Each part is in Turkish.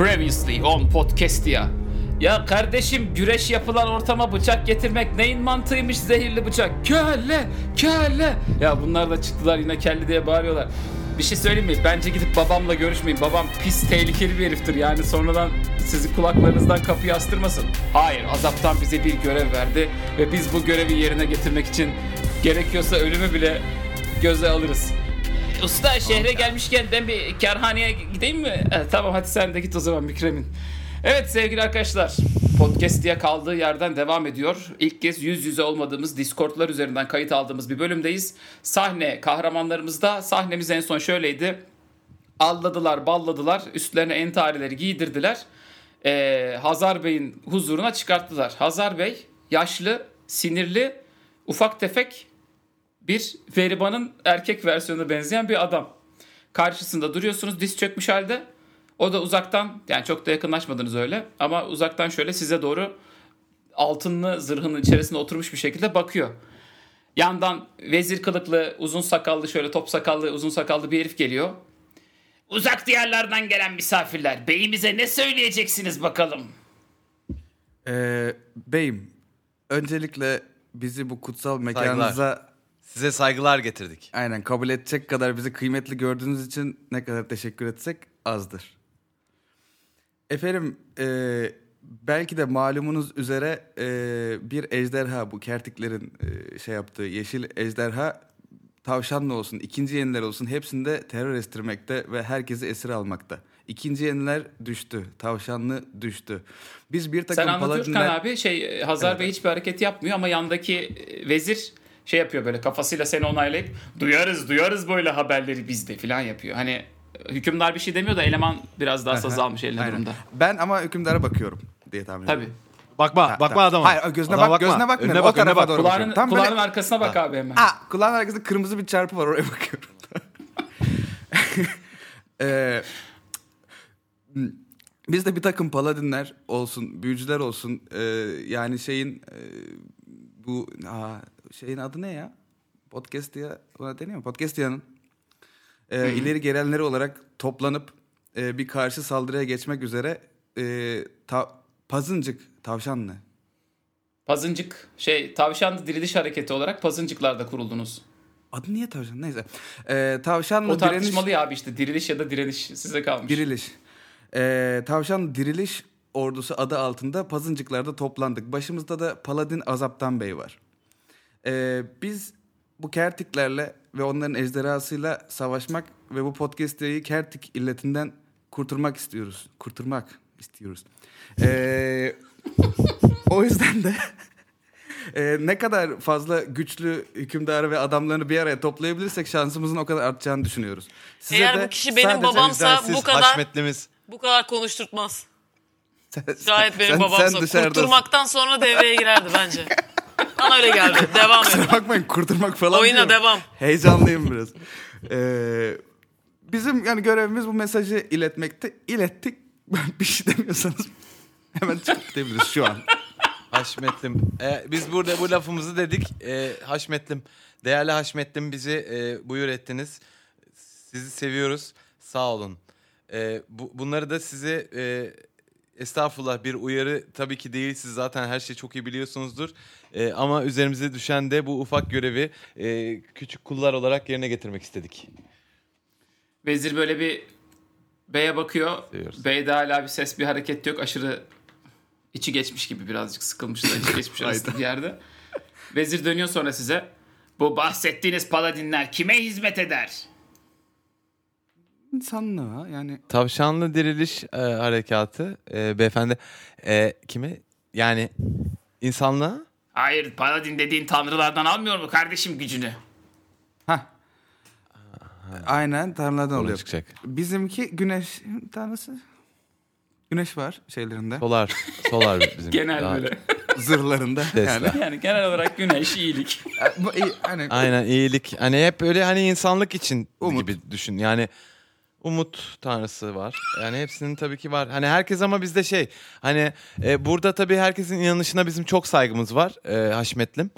Previously on podcast ya. Kardeşim güreş yapılan ortama bıçak getirmek neyin mantığıymış zehirli bıçak? Kelle, kelle. Ya bunlar da çıktılar yine kelli diye bağırıyorlar. Bir şey söyleyeyim mi? Bence gidip babamla görüşmeyin. Babam pis tehlikeli bir heriftir. Yani sonradan sizi kulaklarınızdan kapıyı astırmasın. Hayır, azaptan bize bir görev verdi ve biz bu görevi yerine getirmek için gerekiyorsa ölümü bile göze alırız. Usta şehre gelmişken ben bir kerhaneye gideyim mi? E, tamam hadi sen de git o zaman Mükremin. Evet sevgili arkadaşlar podcast diye kaldığı yerden devam ediyor. İlk kez yüz yüze olmadığımız Discord'lar üzerinden kayıt aldığımız bir bölümdeyiz. Sahne kahramanlarımızda sahnemiz en son şöyleydi. Alladılar, balladılar, üstlerine entarileri giydirdiler. Ee, Hazar Bey'in huzuruna çıkarttılar. Hazar Bey yaşlı, sinirli, ufak tefek bir Feriban'ın erkek versiyonuna benzeyen bir adam. Karşısında duruyorsunuz diz çökmüş halde. O da uzaktan yani çok da yakınlaşmadınız öyle ama uzaktan şöyle size doğru altınlı zırhının içerisinde oturmuş bir şekilde bakıyor. Yandan vezir kılıklı, uzun sakallı, şöyle top sakallı, uzun sakallı bir herif geliyor. Uzak diyarlardan gelen misafirler, beyimize ne söyleyeceksiniz bakalım? Ee, beyim, öncelikle bizi bu kutsal mekanınıza Size saygılar getirdik. aynen kabul edecek kadar bizi kıymetli gördüğünüz için ne kadar teşekkür etsek azdır. Efendim, e, belki de malumunuz üzere e, bir ejderha, bu kertiklerin e, şey yaptığı yeşil ejderha tavşanlı olsun, ikinci yeniler olsun hepsinde terör estirmekte ve herkesi esir almakta. İkinci yeniler düştü, tavşanlı düştü. Biz bir takım Sen anlatıyorsun paladinler- abi şey Hazar Bey hiçbir hareket yapmıyor ama yandaki e, vezir şey yapıyor böyle kafasıyla seni onaylayıp duyarız duyarız böyle haberleri bizde falan yapıyor. Hani e, hükümdar bir şey demiyor da eleman biraz daha saz almış eline Aynen. durumda. Ben ama hükümdara bakıyorum diye tahmin ediyorum. Tabii. Bakma, Ha, bakma tamam. adama. Hayır gözüne Adama bak, gözüne bakma. Önüne o bak, önüne tarafa bak. doğru Kulağının, bakıyorum. Tam kulağının böyle, arkasına bak abi hemen. ha, kulağın arkasında kırmızı bir çarpı var oraya bakıyorum. Ee, biz de bir takım paladinler olsun, büyücüler olsun. ee, yani şeyin ee, bu aa, şeyin adı ne ya? Podcast diye buna deniyor mu? Podcast diyanın ee, ileri gelenleri olarak toplanıp ee, bir karşı saldırıya geçmek üzere ee, ta- pazıncık tavşanlı Pazıncık şey tavşan diriliş hareketi olarak pazıncıklarda kuruldunuz. Adı niye tavşan? Neyse. Ee, tavşanla O direniş... tartışmalı ya abi işte diriliş ya da direniş size kalmış. Diriliş. Ee, tavşan diriliş ordusu adı altında pazıncıklarda toplandık. Başımızda da Paladin Azaptan Bey var. Ee, biz bu kertiklerle ve onların ejderhasıyla savaşmak ve bu podcast'i kertik illetinden kurtulmak istiyoruz. Kurtulmak istiyoruz. Ee, o yüzden de e, ne kadar fazla güçlü hükümdarı ve adamlarını bir araya toplayabilirsek şansımızın o kadar artacağını düşünüyoruz. Size Eğer bu kişi benim babamsa bu kadar haşmetlimiz. bu kadar konuşturtmaz. Sen- Şayet benim sen- babamsa sen dışarıdasın. kurtulmaktan sonra devreye girerdi bence. Bana öyle geldi. Devam edin. Kusura bakmayın kurtulmak falan Oyuna diyorum. devam. Heyecanlıyım biraz. Ee, bizim yani görevimiz bu mesajı iletmekte. İlettik. bir şey demiyorsanız hemen çıkıp gidebiliriz şu an. Haşmetlim. Ee, biz burada bu lafımızı dedik. Ee, Haşmetlim. Değerli Haşmetlim bizi e, buyur ettiniz. Sizi seviyoruz. Sağ olun. Ee, bu, bunları da size e, estağfurullah bir uyarı tabii ki değil. Siz zaten her şeyi çok iyi biliyorsunuzdur. Ee, ama üzerimize düşen de bu ufak görevi e, küçük kullar olarak yerine getirmek istedik. Vezir böyle bir beye bakıyor. Seviyoruz. Beyde hala bir ses bir hareket yok. Aşırı içi geçmiş gibi birazcık sıkılmış da içi geçmiş arasında bir yerde. Vezir dönüyor sonra size. Bu bahsettiğiniz paladinler kime hizmet eder? İnsanlığa yani Tavşanlı diriliş e, harekatı e, beyefendi e, kime yani insanlığa Hayır paladin dediğin tanrılardan almıyor mu kardeşim gücünü? ha aynen tanrılardan oluyor. çıkacak. Bizimki güneş tanrısı. Güneş var şeylerinde. Solar solar bizim Genel daha- böyle. Zırhlarında Tesla. yani. yani genel olarak güneş, iyilik. Bu iyi, hani Aynen iyilik hani hep öyle hani insanlık için Umut. gibi düşün yani umut tanrısı var. Yani hepsinin tabii ki var. Hani herkes ama bizde şey hani e, burada tabii herkesin inanışına bizim çok saygımız var e, Haşmetlim.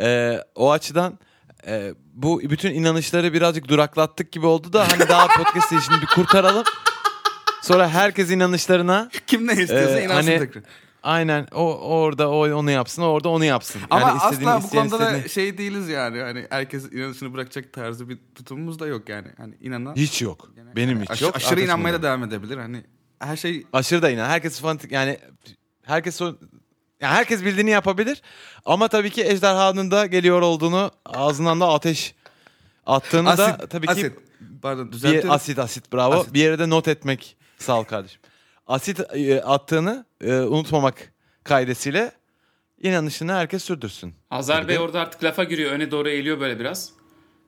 E, o açıdan e, bu bütün inanışları birazcık duraklattık gibi oldu da hani daha podcast'i şimdi bir kurtaralım. Sonra herkes inanışlarına Kim ne istiyorsa Ee, inansın hani- tekrar. Aynen o orada o onu yapsın, orada onu yapsın. Ama Yani asla bu konuda da istediğini- şey değiliz yani. Hani herkes inanışını bırakacak tarzı bir tutumumuz da yok yani. Hani inanan hiç yok. Benim hiç aş- yok. aşırı Arkadaşım inanmaya da da devam edebilir. Hani her şey Aşırı da inan. Herkes fanatik yani herkes o yani herkes bildiğini yapabilir. Ama tabii ki ejderhanın da geliyor olduğunu ağzından da ateş attığını da asit, tabii ki asit. Pardon bir düzeltiyorum. asit asit bravo. Asit. Bir yere de not etmek sağ ol kardeşim. Asit e, attığını e, unutmamak kaidesiyle inanışını herkes sürdürsün. Hazar Bey orada artık lafa giriyor. Öne doğru eğiliyor böyle biraz.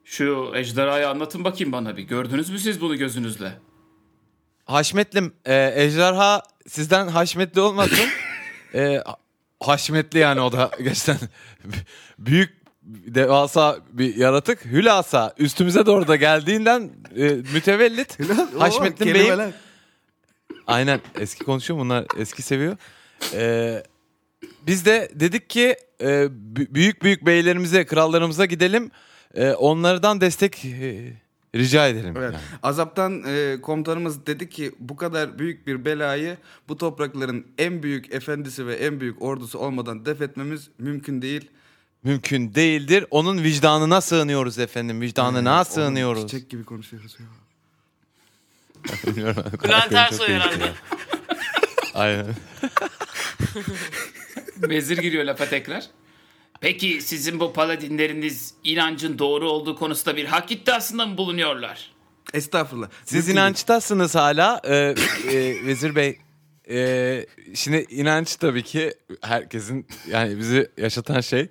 Şu ejderhayı anlatın bakayım bana bir. Gördünüz mü siz bunu gözünüzle? Haşmetlim e, ejderha sizden haşmetli olmasın. e, haşmetli yani o da gerçekten büyük devasa bir yaratık. Hülasa üstümüze doğru da geldiğinden e, mütevellit. Bey'im kelimeler. Aynen eski konuşuyor bunlar eski seviyor. Ee, biz de dedik ki e, bü- büyük büyük beylerimize krallarımıza gidelim. E, onlardan destek e, rica edelim. Evet. yani. Azaptan e, komutanımız dedi ki bu kadar büyük bir belayı bu toprakların en büyük efendisi ve en büyük ordusu olmadan def etmemiz mümkün değil. Mümkün değildir. Onun vicdanına sığınıyoruz efendim. Vicdanına sığınıyoruz. Çiçek gibi konuşuyoruz ya. Bilmiyorum. Bülent Ersoy herhalde. Aynen. Vezir giriyor lafa tekrar. Peki sizin bu paladinleriniz inancın doğru olduğu konusunda bir hak iddiasında mı bulunuyorlar? Estağfurullah. Siz inançtasınız hala. Ee, e, Vezir Bey. e, şimdi inanç tabii ki herkesin yani bizi yaşatan şey.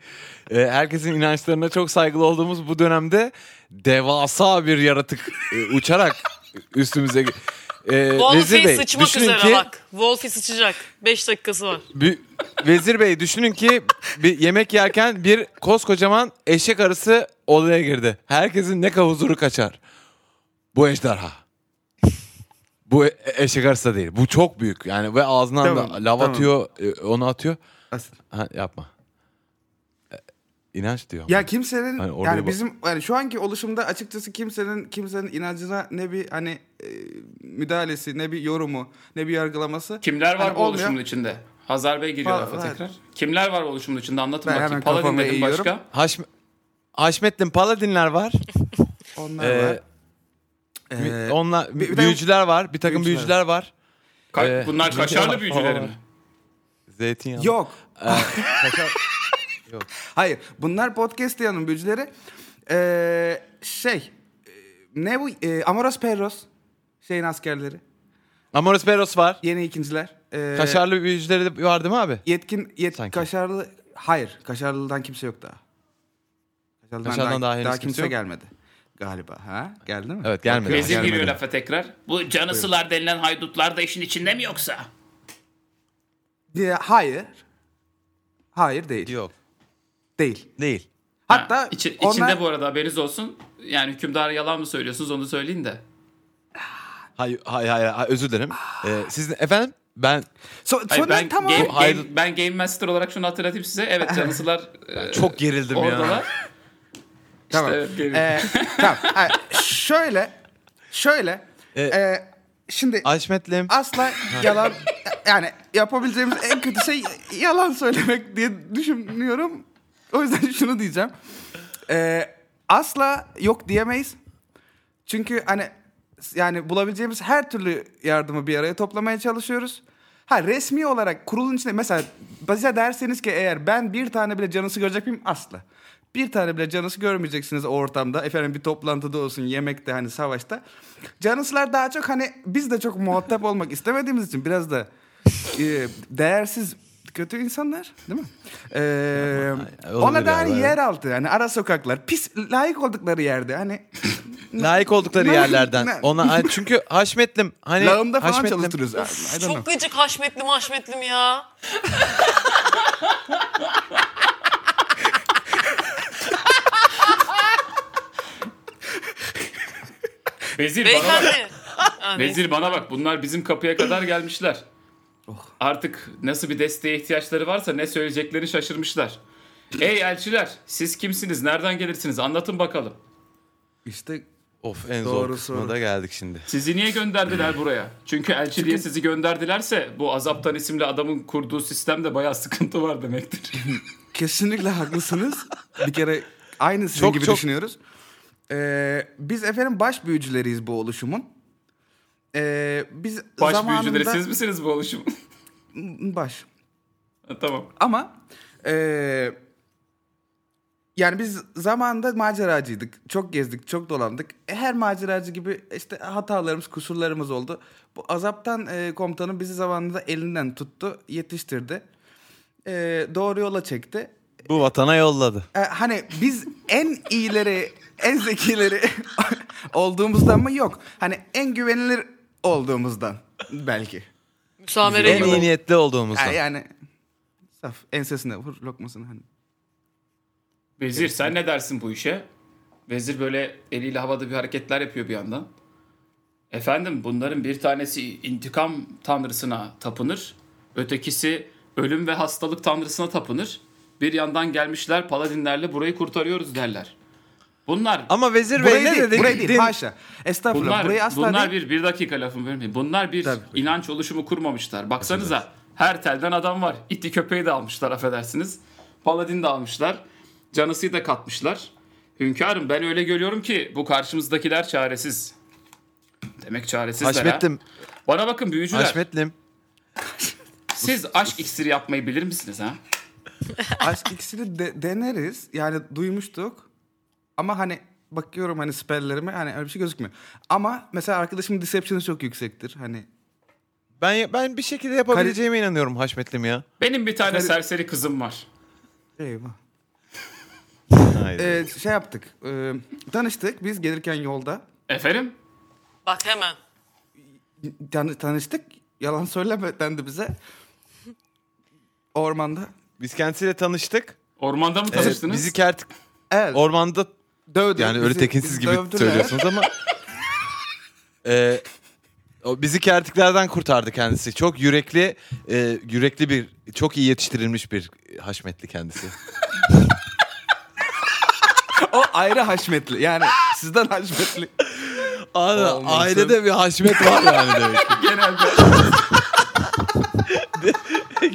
E, herkesin inançlarına çok saygılı olduğumuz bu dönemde devasa bir yaratık e, uçarak üstümüze e, Vezir Wolfie Bey sıçmak düşünün üzere ki bak. Wolfie sıçacak. 5 dakikası var. bir- Vezir Bey düşünün ki bir yemek yerken bir koskocaman eşek arısı odaya girdi. Herkesin ne huzuru kaçar. Bu ejderha. Bu e- eşek arısı da değil. Bu çok büyük. Yani ve ağzından Tamam, da lav tamam. atıyor, e, onu atıyor. Asit. Ha, yapma. İnanç diyor. Ya kimsenin Hani oraya yani bak- bizim yani şu anki oluşumda açıkçası kimsenin kimsenin inancına ne bir hani e, müdahalesi, ne bir yorumu, ne bir yargılaması. Kimler var Hani bu olmuyor. oluşumun içinde? Hazar Bey giriyor Pal- lafa evet. tekrar. Kimler var oluşumun içinde anlatın Ben bakayım. hemen Paladin dedim eğiyorum. başka. Haşm Haşmettin Paladinler var. Onlar Ee, var. Ee, Onlar bir büyücüler var. Bir takım Büyücüler. büyücüler var. Ka- Ee, Bunlar kaşarlı büyücüleri Aa. mi? Zeytinyağı. Yok. Ee, kaşar- Hayır. Bunlar podcast yanın büyücüleri. Ee, şey. e, Ne bu? Ee, Amoros Perros. Şeyin askerleri. Amoros Peros var. Yeni ikinciler. Ee, Kaşarlı büyücüleri de var değil mi abi? Yetkin, yet, Sanki. kaşarlı. Hayır. Kaşarlı'dan kimse yok daha. Kaşarlı'dan, Kaşarlı'dan daha daha, daha kimse kimse yok. gelmedi. Galiba. Ha? Geldi mi? Evet, gelmedi. Yok, Vezir gelmedi. giriyor lafa tekrar. Bu canısılar denilen haydutlar da işin içinde mi yoksa? Diye- Hayır. Hayır değil. Yok. Değil. Değil. Hatta Ha, içi- onlar- içinde bu arada haberiniz olsun. Yani hükümdar yalan mı söylüyorsunuz onu söyleyin de. Hayır, hayır, hayır, hayır, özür dilerim. Ee, siz efendim ben So, Hayır, sonra ben, tamam. game, game- ben Game Master olarak şunu hatırlatayım size. Evet canısılar e, çok gerildim ya. oradalar. Tamam. evet. Ee, tamam. Şöyle. Şöyle. Ee, ee, şimdi Haşmetlim. asla yalan yani yapabileceğimiz en kötü şey yalan söylemek diye düşünüyorum. O yüzden şunu diyeceğim. Ee, asla yok diyemeyiz. Çünkü hani yani bulabileceğimiz her türlü yardımı bir araya toplamaya çalışıyoruz. Ha resmi olarak kurulun içinde mesela bize derseniz ki eğer ben bir tane bile canısı görecek miyim? Asla. Bir tane bile canısı görmeyeceksiniz ortamda. Efendim bir toplantıda olsun, yemekte hani savaşta. Canısılar daha çok hani biz de çok muhatap olmak istemediğimiz için biraz da e, değersiz kötü insanlar değil mi? Ee, ona da hani yer altı hani ara sokaklar pis layık oldukları yerde hani Layık oldukları yerlerden. Ona çünkü Haşmetlim hani lağımda falan Haşmetlim- don't know. Çok gıcık haşmetlim haşmetlim ya. Vezir bana bak. Vezir bana bak. Bunlar bizim kapıya kadar gelmişler. Artık nasıl bir desteğe ihtiyaçları varsa ne söyleyeceklerini şaşırmışlar. Ey elçiler siz kimsiniz? Nereden gelirsiniz? Anlatın bakalım. İşte Of en Doğru zor kısmına da geldik şimdi. Sizi niye gönderdiler buraya? Çünkü elçi diye sizi gönderdilerse bu azaptan isimli adamın kurduğu sistemde bayağı sıkıntı var demektir. Kesinlikle haklısınız. Bir kere aynı sizin Çok, gibi çok- düşünüyoruz. Ee, biz efendim baş büyücüleriyiz bu oluşumun. Ee, biz Baş zamanında... büyücüleri siz misiniz bu oluşum? Baş. Ha, tamam. Ama ee, yani biz zamanında maceracıydık. Çok gezdik, çok dolandık. E, Her maceracı gibi işte hatalarımız, kusurlarımız oldu. Bu azaptan e, komutanım bizi zamanında elinden tuttu, yetiştirdi. E, doğru yola çekti. Bu vatana yolladı. E, hani biz en iyileri, en zekileri olduğumuzdan mı? Yok. Hani en güvenilir olduğumuzdan belki. Müsamere En iyi niyetli olduğumuzdan. Yani, yani saf ensesine vur lokmasını hani. Vezir sen ne dersin bu işe? Vezir böyle eliyle havada bir hareketler yapıyor bir yandan. Efendim bunların bir tanesi intikam tanrısına tapınır. Ötekisi ölüm ve hastalık tanrısına tapınır. Bir yandan gelmişler paladinlerle burayı kurtarıyoruz derler. Bunlar Ama vezir bey ne değil, dedi? burayı değil, haşa. Estağfurullah, Bunlar, burayı asla bunlar değil. bir, bir dakika lafımı bölmeyin. Bunlar bir Tabii. inanç oluşumu kurmamışlar. Baksanıza her telden adam var. İtti köpeği de almışlar affedersiniz. Paladin de almışlar. Canısıyı da katmışlar. Hünkârım ben öyle görüyorum ki bu karşımızdakiler çaresiz. Demek çaresizler ha. Haşmetlim. Bana bakın büyücüler. Haşmetlim. Siz aşk iksiri yapmayı bilir misiniz ha? Aşk iksiri de- deneriz. Yani duymuştuk. Ama hani bakıyorum hani spelllerime hani öyle bir şey gözükmüyor. Ama mesela arkadaşımın deception'ı çok yüksektir. Hani Ben ben bir şekilde yapabileceğime inanıyorum Haşmetlim ya. Benim bir tane Kari- serseri kızım var. eyvah. Ee, şey yaptık. e, tanıştık biz gelirken yolda. Efendim? Bak hemen. Tan- tanıştık. Yalan söyleme dendi bize. Ormanda. Biz kendisiyle tanıştık. Ormanda mı Evet, tanıştınız? bizi kert Evet. ormanda dövdü. yani öyle Bizi- tekinsiz bizi gibi dövdüler. söylüyorsunuz ama e, o bizi kertiklerden kurtardı kendisi. Çok yürekli, e, yürekli bir, çok iyi yetiştirilmiş bir haşmetli kendisi. O ayrı haşmetli. Yani sizden haşmetli. Abi, Olmasın. ailede bir haşmet var yani demek ki. Genelde.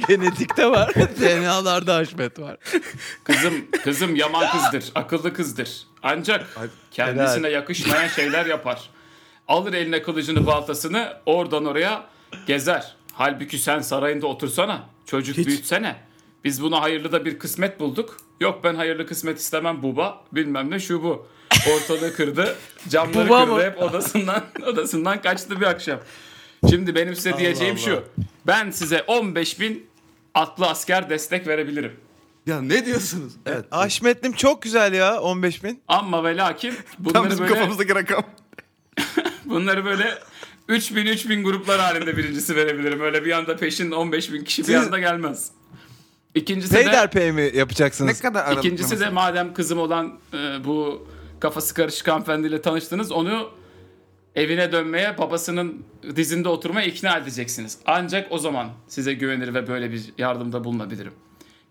Genetikte var, DNA'larda haşmet var. Kızım, kızım yaman kızdır, akıllı kızdır. Ancak kendisine yakışmayan şeyler yapar. Alır eline kılıcını, baltasını, oradan oraya gezer. Halbuki sen sarayında otursana, çocuk Hiç. büyütsene. Biz buna hayırlı da bir kısmet bulduk. Yok ben hayırlı kısmet istemem buba, bilmem ne şu bu. Ortalığı kırdı, camları Buba kırdı mı? hep odasından odasından kaçtı bir akşam. Şimdi benim size diyeceğim Allah. şu. Ben size 15 bin atlı asker destek verebilirim. Ya ne diyorsunuz? Evet. Haşmetlim çok güzel ya 15 bin. Ama ve lakin Tam bunları bizim böyle kafamızdaki rakam. bunları böyle 3000 3000 gruplar halinde birincisi verebilirim. Öyle bir anda peşin 15 bin kişi bir anda gelmez. İkincisi de Peyderpey mi Ne yapacaksınız? kadar aralıklı ikincisi de madem kızım olan e, bu kafası karışık hanımefendiyle tanıştınız onu evine dönmeye babasının dizinde oturmaya ikna edeceksiniz. Ancak o zaman size güvenir ve böyle bir yardımda bulunabilirim.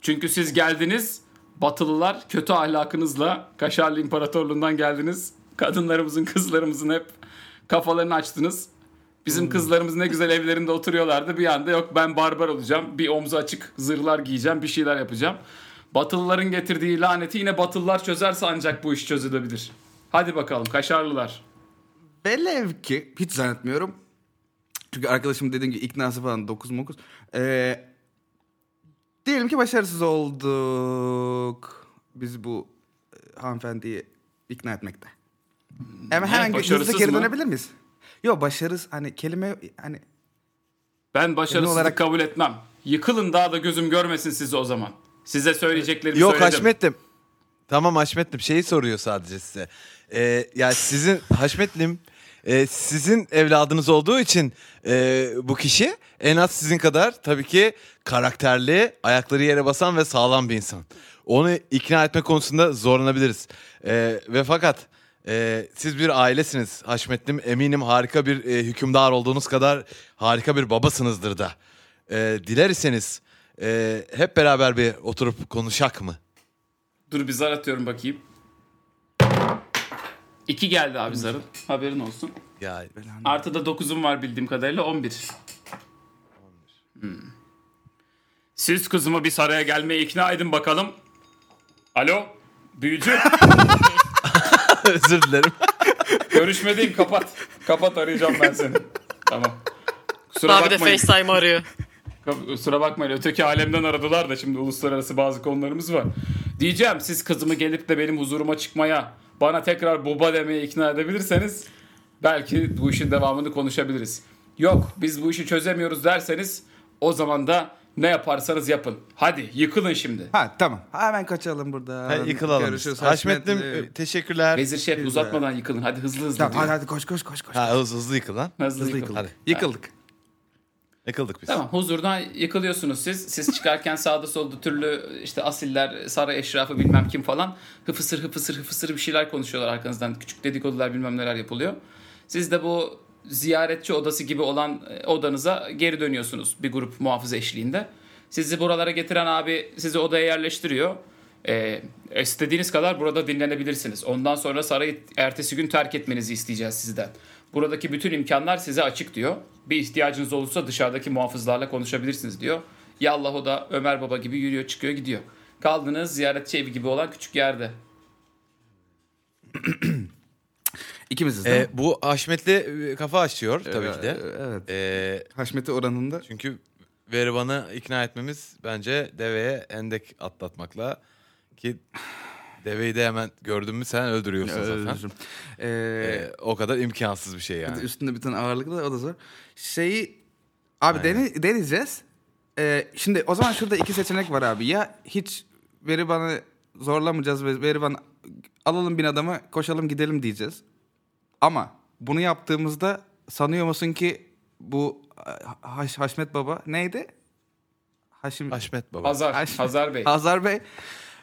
Çünkü siz geldiniz batılılar kötü ahlakınızla Kaşarlı İmparatorluğundan geldiniz. Kadınlarımızın kızlarımızın hep kafalarını açtınız. Bizim kızlarımız ne güzel evlerinde oturuyorlardı. Bir anda yok ben barbar olacağım. Bir omzu açık zırhlar giyeceğim. Bir şeyler yapacağım. Batılıların getirdiği laneti yine Batılılar çözerse ancak bu iş çözülebilir. Hadi bakalım Kaşarlılar. Velev ki hiç zannetmiyorum. Çünkü arkadaşım dediğim gibi iknası falan 9 9. Ee, diyelim ki başarısız olduk. Biz bu e, hanımefendiyi ikna etmekte. Hemen hemen başarısız hızlı geri mı? dönebilir miyiz? Yok başarısız hani kelime hani Ben başarısızlık olarak- kabul etmem. Yıkılın daha da gözüm görmesin sizi o zaman. Size söyleyeceklerimi Yok söyledim. Haşmetlim. Tamam Haşmetlim şeyi soruyor sadece size. Ee, ya sizin Haşmetlim e, sizin evladınız olduğu için e, bu kişi en az sizin kadar tabii ki karakterli, ayakları yere basan ve sağlam bir insan. Onu ikna etme konusunda zorlanabiliriz. E, ve fakat e, siz bir ailesiniz Haşmetlim. Eminim harika bir e, hükümdar olduğunuz kadar harika bir babasınızdır da. E, dilerseniz e, hep beraber bir oturup konuşak mı? Dur bir zar atıyorum bakayım. 2 geldi abi zarın. Haberin olsun. Ya Artı da 9'um var bildiğim kadarıyla 11. Hmm. Siz kızımı bir saraya gelmeye ikna edin bakalım. Alo? Büyücü? özür dilerim. Görüşmedeyim kapat. Kapat arayacağım ben seni. Tamam. Kusura Abi de bakmayın. FaceTime arıyor. Kusura bakmayın öteki alemden aradılar da şimdi uluslararası bazı konularımız var. Diyeceğim siz kızımı gelip de benim huzuruma çıkmaya bana tekrar baba demeye ikna edebilirseniz belki bu işin devamını konuşabiliriz. Yok biz bu işi çözemiyoruz derseniz o zaman da ne yaparsanız yapın. Hadi yıkılın şimdi. Ha tamam. Hemen kaçalım buradan. Hadi yıkılalım. Görüşürüz. Haşmetli. e, teşekkürler. Vezir şef uzatmadan yıkılın. Hadi hızlı hızlı Tamam hadi hadi koş koş koş koş. Ha hızlı hızlı yıkıl lan. Hızlı, Hızlı yıkılın. Hadi. Yıkıldık. Yıkıldık biz. Tamam huzurdan yıkılıyorsunuz siz. Siz çıkarken sağda solda türlü işte asiller, saray eşrafı bilmem kim falan hıfısır hıfısır hıfısır bir şeyler konuşuyorlar arkanızdan. Küçük dedikodular bilmem neler yapılıyor. Siz de bu ziyaretçi odası gibi olan e, odanıza geri dönüyorsunuz bir grup muhafız eşliğinde. Sizi buralara getiren abi sizi odaya yerleştiriyor. Ee, istediğiniz kadar burada dinlenebilirsiniz. Ondan sonra sarayı ertesi gün terk etmenizi isteyeceğiz sizden. Buradaki bütün imkanlar size açık diyor. Bir ihtiyacınız olursa dışarıdaki muhafızlarla konuşabilirsiniz diyor. Yallah o da Ömer Baba gibi yürüyor çıkıyor gidiyor. Kaldığınız ziyaretçi evi gibi olan küçük yerde. İkimiziz E, mi? bu Haşmetli e, kafa açıyor tabii ki de. Evet. E, Haşmet'i oranında. çünkü Veriban'ı ikna etmemiz bence deveye endek atlatmakla ki deveyi de hemen gördün mü sen öldürüyorsun zaten. Özür. Ee, E, o kadar imkansız bir şey yani. Üstünde bir tane ağırlıklı da o da zor. Şeyi abi dene, deneyeceğiz. Ee, şimdi o zaman şurada iki seçenek var abi. Ya hiç veri bana zorlamayacağız ve veri bana alalım bin adamı koşalım gidelim diyeceğiz. Ama bunu yaptığımızda sanıyor musun ki bu Haş, Haşmet Baba neydi? Haşim Haşmet baba. Hazar, Haş- Hazar Bey. Hazar Bey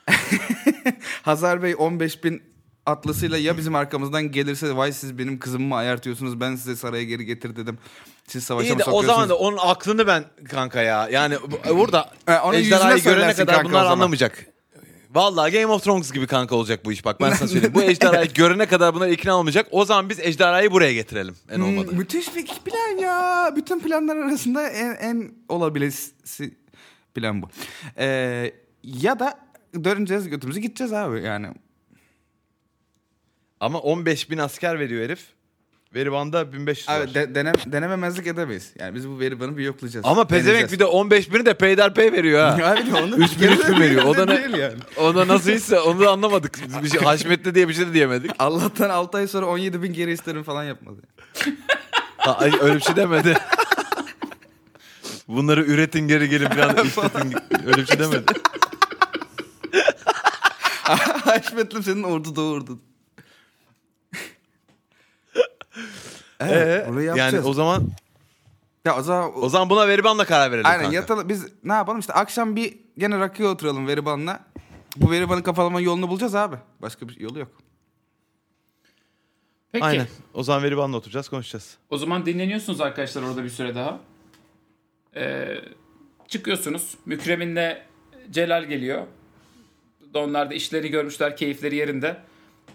Hazar Bey 15 bin atlısıyla ya bizim arkamızdan gelirse vay siz benim kızımı mı ayartıyorsunuz ben size saraya geri getir dedim. Siz savaşa İyi mı de o sokuyorsunuz? zaman da onun aklını ben kanka ya. Yani bu- burada E, onu yüzüne ejderhayı görene söylersin kadar kanka o bunlar zaman. anlamayacak. Vallahi Game of Thrones gibi kanka olacak bu iş bak ben sana söyleyeyim. Bu ejderhayı görene kadar bunlar ikna olmayacak. O zaman biz ejderhayı buraya getirelim en Hmm, olmadı. müthiş bir plan ya. Bütün planlar arasında en, en olabilesi plan bu. Ee, ya da döneceğiz götümüzü gideceğiz abi yani. Ama 15 bin asker veriyor herif. Veriban'da 1500 var. Abi de, denem, denememezlik edemeyiz. Yani biz bu veri bir yoklayacağız. Ama pezevenk bir de 15 bini de peyderpey veriyor ha. Abi de onu Üç bin, üç bin veriyor. O da ne- değil yani. Ona nasıl ise onu da anlamadık. Biz bir şey, Haşmetli diye bir şey de diyemedik. Allah'tan 6 ay sonra 17 bin geri isterim falan yapmadı. Ha, ay, öyle bir şey demedi. Bunları üretin geri gelin falan işletin. Öyle bir şey demedi. Haşmetlim senin ordu doğurdu. Ee, evet, yapacağız. yani o zaman ya o zaman, o zaman buna Veriban'la karar verelim aynen kanka. yatalım biz ne yapalım işte akşam bir gene rakıya oturalım Veriban'la. Bu Veriban'ın kafalama yolunu bulacağız abi. Başka bir yolu yok. Peki. Aynen. O zaman Veriban'la oturacağız konuşacağız. O zaman dinleniyorsunuz arkadaşlar orada bir süre daha. Ee, çıkıyorsunuz. Mükremin'le Celal geliyor. Onlar da işleri görmüşler, keyifleri yerinde.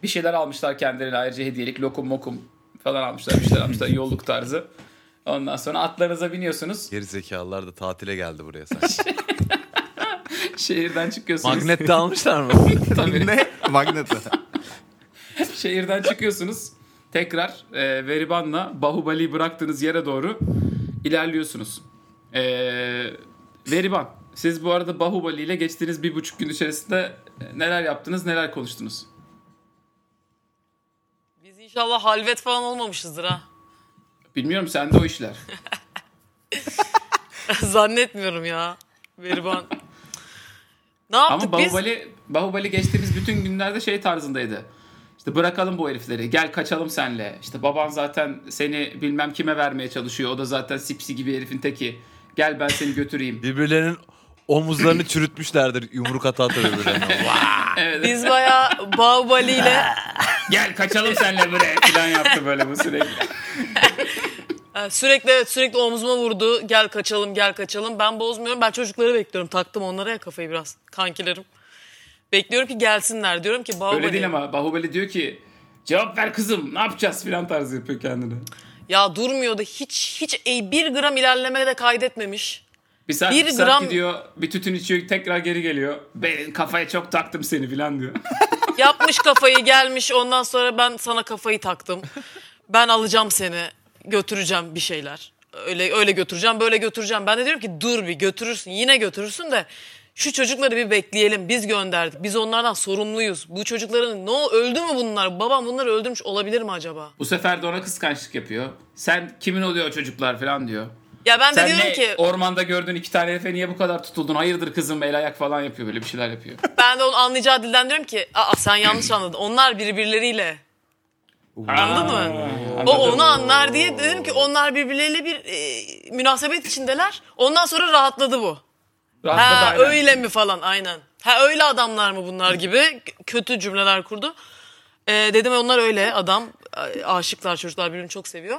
Bir şeyler almışlar kendilerine ayrıca hediyelik. Lokum mokum falan almışlar, bir şeyler almışlar. yolluk tarzı. Ondan sonra atlarınıza biniyorsunuz. Geri zekalılar da tatile geldi buraya sanki. Şehirden çıkıyorsunuz. Magnet de almışlar mı? Tabii. ne? Magnet. Şehirden çıkıyorsunuz. Tekrar e, Veriban'la Bahubali'yi bıraktığınız yere doğru ilerliyorsunuz. E, Veriban, siz bu arada Bahubali ile geçtiğiniz bir buçuk gün içerisinde e, neler yaptınız, neler konuştunuz? Biz inşallah halvet falan olmamışızdır ha. Bilmiyorum sende o işler. Zannetmiyorum ya. Veriban. Ne yaptık Ama biz? Bahubali, Bahubali geçtiğimiz bütün günlerde şey tarzındaydı. İşte bırakalım bu herifleri. Gel kaçalım senle. İşte baban zaten seni bilmem kime vermeye çalışıyor. O da zaten sipsi gibi herifin teki. Gel ben seni götüreyim. Birbirlerinin omuzlarını çürütmüşlerdir yumruk ata ata birbirlerine. Evet. Biz bayağı Bahubali ile Gel kaçalım senle buraya falan yaptı böyle bu sürekli. Sürekli evet sürekli omzuma vurdu. Gel kaçalım gel kaçalım. Ben bozmuyorum. Ben çocukları bekliyorum. Taktım onlara ya kafayı biraz. Kankilerim. Bekliyorum ki gelsinler. Diyorum ki Bahubali. Öyle değil ama Bahubali diyor ki Cevap ver kızım ne yapacağız filan tarzı yapıyor kendini. Ya durmuyordu. Hiç hiç e, bir gram ilerleme de kaydetmemiş. Bir saat, Bir bir saat gram- gidiyor bir tütün içiyor tekrar geri geliyor. Ben kafaya çok taktım seni filan diyor. Yapmış kafayı gelmiş ondan sonra ben sana kafayı taktım. Ben alacağım seni götüreceğim bir şeyler. Öyle öyle götüreceğim böyle götüreceğim. Ben de diyorum ki dur bir götürürsün yine götürürsün de şu çocukları bir bekleyelim. Biz gönderdik. Biz onlardan sorumluyuz. Bu çocukların ne o- öldü mü bunlar? Babam bunları öldürmüş olabilir mi acaba? Bu sefer de ona kıskançlık yapıyor. Sen kimin oluyor o çocuklar falan diyor. Ya ben de Sen diyorum ne ki ormanda gördüğün iki tane herife niye bu kadar tutuldun? Hayırdır kızım el ayak falan yapıyor böyle bir şeyler yapıyor. ben de onun anlayacağı dilden diyorum ki aa sen yanlış anladın. Onlar birbirleriyle Anladın mı? O onu anlar diye dedim ki onlar birbirleriyle bir e, münasebet içindeler. Ondan sonra rahatladı bu. Rahatladı Ha aynen. öyle mi falan aynen. Ha öyle adamlar mı bunlar gibi kötü cümleler kurdu. E, dedim onlar öyle adam aşıklar çocuklar birbirini çok seviyor.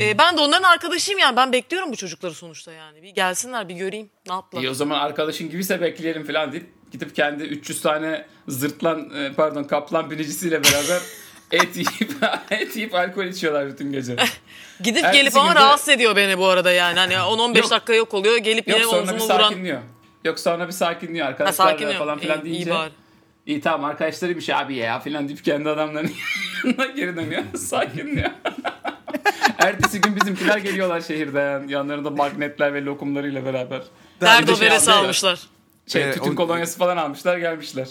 E, ben de onların arkadaşıyım yani ben bekliyorum bu çocukları sonuçta yani. Bir gelsinler bir göreyim ne yaptılar. İyi o zaman arkadaşın gibiyse bekleyelim falan deyip gidip kendi 300 tane zırtlan e, pardon kaplan binicisiyle beraber et yiyip et yiyip alkol içiyorlar bütün gece. Gidip ertesi gelip ama günde- rahatsız ediyor beni bu arada yani. Hani 10-15 Yok. dakika yok oluyor gelip Yok yine sonra bir omzuma vuran. sakinliyor. Yok sonra bir sakinliyor Ha, arkadaşlarla sakinliyor. falan filan İyi- iyi deyince. bari. İyi tamam arkadaşlarıymış abi ya filan deyip kendi adamlarının yanına geri dönüyor. Sakinliyor. Ertesi gün bizimkiler geliyorlar şehirden. Yanlarında magnetler ve lokumlarıyla beraber. Derdo Bir de şey beresi almışlar. almışlar. Şey, Ee, tütün o- kolonyası falan almışlar gelmişler.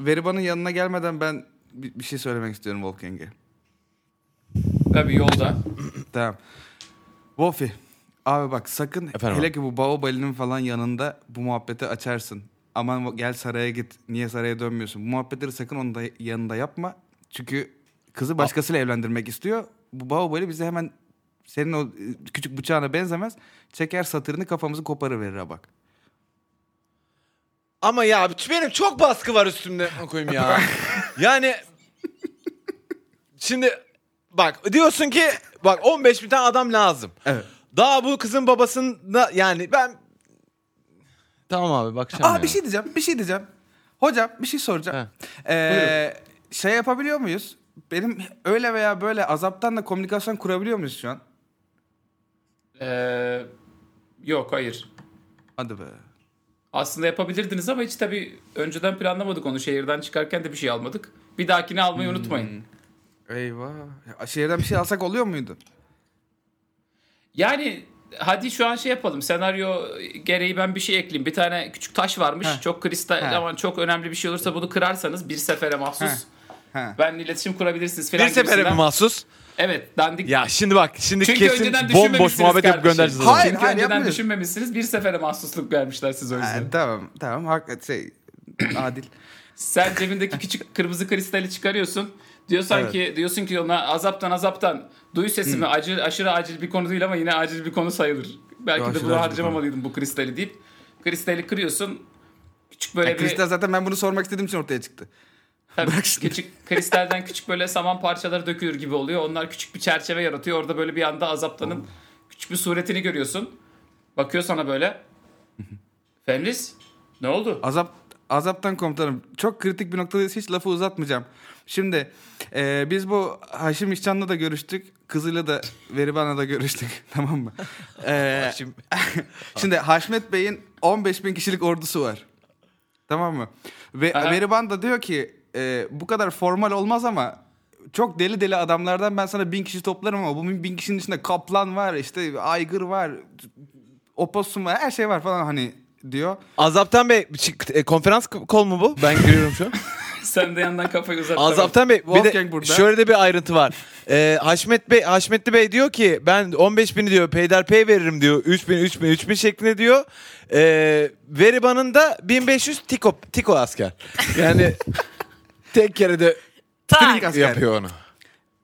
Veriban'ın yanına gelmeden ben bir, bir şey söylemek istiyorum Wolfgang'e. Tabii yolda. Tamam. Wolfie. Abi bak sakın Efendim hele abi? ki bu Baobali'nin falan yanında bu muhabbeti açarsın. Aman gel saraya git. Niye saraya dönmüyorsun? Bu muhabbetleri sakın onun da yanında yapma. Çünkü kızı başkasıyla evlendirmek istiyor. Bu Baobali bize hemen senin o e, küçük bıçağına benzemez. Çeker satırını kafamızı koparıverir bak. Ama ya benim çok baskı var üstümde koyayım ya. yani şimdi bak diyorsun ki bak 15 bin tane adam lazım. Evet. Daha bu kızın babasında yani ben Tamam abi bakacağım Aa ya. bir şey diyeceğim, bir şey diyeceğim. Hocam bir şey soracağım. Ee, şey yapabiliyor muyuz? Benim öyle veya böyle azaptan da komünikasyon kurabiliyor muyuz şu an? Ee, yok hayır. Hadi be. Aslında yapabilirdiniz ama hiç tabii önceden planlamadık onu. Şehirden çıkarken de bir şey almadık. Bir dahakini almayı unutmayın. Eyvah. Ya, şehirden bir şey alsak oluyor muydu? Yani hadi şu an şey yapalım. Senaryo gereği ben bir şey ekleyeyim. Bir tane küçük taş varmış. Heh. Çok kristal Heh. ama çok önemli bir şey olursa bunu kırarsanız bir sefere mahsus. Heh. Heh. Benle iletişim kurabilirsiniz falan bir sefere mi gibisinden. mahsus? Evet dandik. Ya şimdi bak şimdi Çünkü kesin bomboş muhabbet yapıp göndereceğiz. Hayır, Çünkü hayır, önceden yapmıyoruz. düşünmemişsiniz. Bir sefere mahsusluk vermişler siz o yüzden. Ha, tamam tamam hak şey adil. Sen cebindeki küçük kırmızı kristali çıkarıyorsun. Diyorsan Evet. ki diyorsun ki ona azaptan azaptan duy sesimi acil aşırı acil bir konu değil ama yine acil bir konu sayılır. Belki Aşırı de bunu harcamamalıydım bu kristali deyip kristali kırıyorsun. Küçük böyle Ya, bir Kristal zaten ben bunu sormak istediğim için ortaya çıktı. tabii bırak şimdi. küçük kristalden küçük böyle saman parçaları dökülür gibi oluyor. Onlar küçük bir çerçeve yaratıyor. Orada böyle bir anda azaptanın küçük bir suretini görüyorsun. Bakıyor sana böyle. Fenris ne oldu? Azap azaptan komutanım. Çok kritik bir noktadayız. Hiç lafı uzatmayacağım. Şimdi e, biz bu Haşim İşcan'la da görüştük. Kızıyla da Veriban'la da görüştük. tamam mı? E, Şimdi şimdi Haşmet Bey'in 15 bin kişilik ordusu var. Tamam mı? Ve Aha. Veriban da diyor ki e, bu kadar formal olmaz ama çok deli deli adamlardan ben sana bin kişi toplarım ama bu bin kişinin içinde kaplan var işte aygır var opossum var her şey var falan hani diyor. Azaptan Bey e, konferans kol mu bu? Ben giriyorum şu an. Sen de yandan kafayı uzat. Azaptan Bey bir de Wolfgang burada. şöyle de bir ayrıntı var. Ee, Haşmet Bey Haşmetli Bey diyor ki ben 15 bini diyor peyderpey veririm diyor. 3 bin 3 bin 3 bin şeklinde diyor. Ee, Veriban'ın da 1500 tiko, tiko asker. Yani tek kere de Tak. asker. yapıyor onu.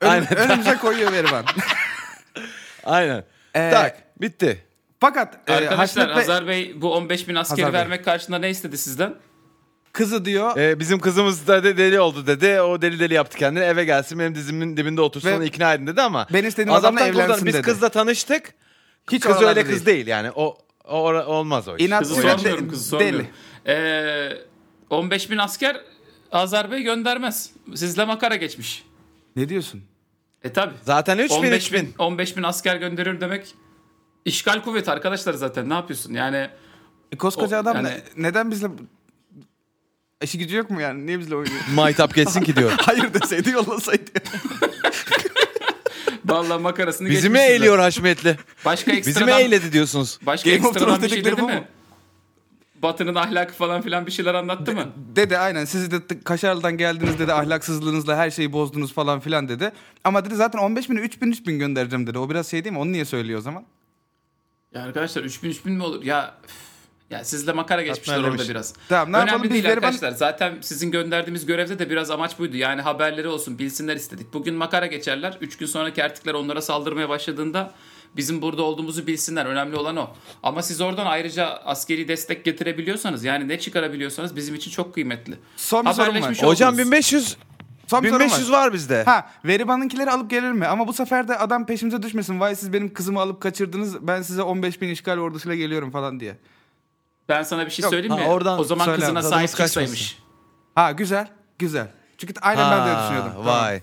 Ön- Aynen. önümüze koyuyor Veriban. Aynen. Ee, tak bitti. Fakat e, Arkadaşlar Haşmet Bey Azar Bey bu 15 bin askeri Hazar Bey. vermek karşılığında ne istedi sizden? kızı diyor Ee, bizim kızımız da de deli oldu dedi. O deli deli yaptı kendini. Eve gelsin benim dizimin dibinde otursun Ve onu ikna edin dedi ama. ben istediğim adamla evlensin Biz dedi. kızla tanıştık. Hiç kız öyle kız değil yani. O, o olmaz o iş. İnat Kızı sormuyorum de- kızı sormuyorum. Ee, 15 bin asker Azar Bey göndermez. Sizle makara geçmiş. Ne diyorsun? E tabi. Zaten 3000 15 3000. bin, 15 bin asker gönderiyorum demek işgal kuvveti arkadaşlar zaten ne yapıyorsun yani E, koskoca O- adam yani- ne- neden bizle... İşi gücü yok mu yani? Niye bizle oynuyor? Maytap geçsin ki diyor. Hayır deseydi yollasaydı. vallahi makarasını Bizi mi eğliyor Haşmetli? Başka Bizi mi ekstradan, eğledi diyorsunuz? başka Game of ekstradan Thrones bir şey dedikleri dedi bu mi? mu? Batı'nın ahlakı falan filan bir şeyler anlattı mı? Dedi aynen siz de Kaşarlı'dan geldiniz dedi ahlaksızlığınızla her şeyi bozdunuz falan filan dedi. Ama dedi zaten 15 bin 3 bin 3 bin göndereceğim dedi. O biraz şey değil mi? Onu niye söylüyor o zaman? Ya arkadaşlar 3000 3000 mi olur? Ya üf, ya sizle makara geçmişler Atma orada demiş. biraz. Tamam, ne Önemli yapalım? Değil arkadaşlar. Zaten sizin gönderdiğimiz görevde de biraz amaç buydu. Yani haberleri olsun, bilsinler istedik. Bugün makara geçerler. 3 gün sonraki ertikler onlara saldırmaya başladığında bizim burada olduğumuzu bilsinler. Önemli olan o. Ama siz oradan ayrıca askeri destek getirebiliyorsanız yani ne çıkarabiliyorsanız bizim için çok kıymetli. Son bir sorum var. Hocam oldunuz. 1500 Son bir sorum 1500 var bizde. Ha Veriban'ınkileri alıp gelir mi? Ama bu sefer de adam peşimize düşmesin. Vay siz benim kızımı alıp kaçırdınız. Ben size 15 bin işgal ordusuyla geliyorum falan diye. Ben sana bir şey Yok, söyleyeyim mi? ha, oradan o zaman söyle kızına sahip çıksaymış. Ha güzel. Güzel. Çünkü aynen ben de öyle Ha, düşünüyordum. Tamam. Vay.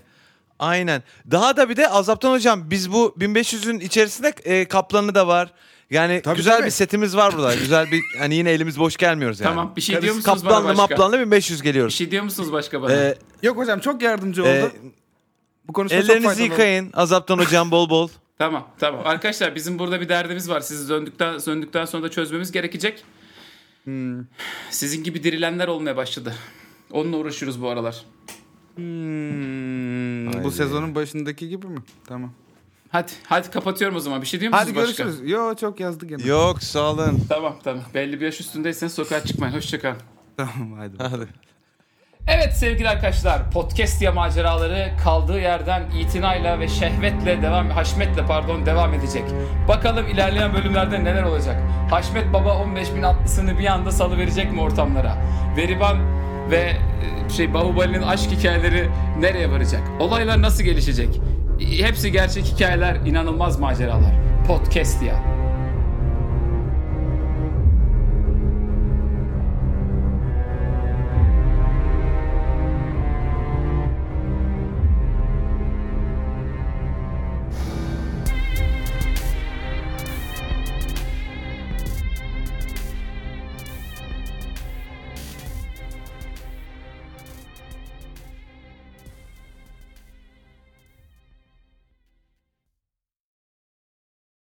Aynen. Daha da bir de Azaptan hocam biz bu 1500'ün içerisinde e, kaplanı da var. Yani Tabii, güzel tabii. bir setimiz var burada. güzel bir hani yine elimiz boş gelmiyoruz yani. Tamam, bir şey diyor musunuz bana Kaplanlı başka? maplanlı 1500 Bir geliyoruz. şey diyor musunuz başka bana? Ee, Yok hocam çok yardımcı oldu. e, bu konuşma çok ellerinizi oldu. yıkayın Azaptan hocam bol bol. Tamam tamam. Arkadaşlar bizim burada bir derdimiz var. Sizi döndükten, döndükten sonra da çözmemiz gerekecek. Hmm. Sizin gibi dirilenler olmaya başladı. Onunla uğraşıyoruz bu aralar. Hmm, bu sezonun başındaki gibi mi? Tamam. Hadi hadi kapatıyorum o zaman. Bir şey diyor musunuz Hadi başka? görüşürüz. Yo çok yazdı gene. Yok sağ olun. Tamam tamam. Belli bir yaş üstündeyseniz sokağa çıkmayın. Hoşçakalın. Tamam hadi. Hadi. Evet sevgili arkadaşlar, podcast ya maceraları kaldığı yerden itinayla ve şehvetle devam, haşmetle pardon devam edecek. Bakalım ilerleyen bölümlerde neler olacak. Haşmet Baba 15 bin atlısını bir anda salıverecek mi ortamlara? Veriban ve e, şey Bahubali'nin aşk hikayeleri nereye varacak? Olaylar nasıl gelişecek? Hepsi gerçek hikayeler, inanılmaz maceralar. Podcast ya.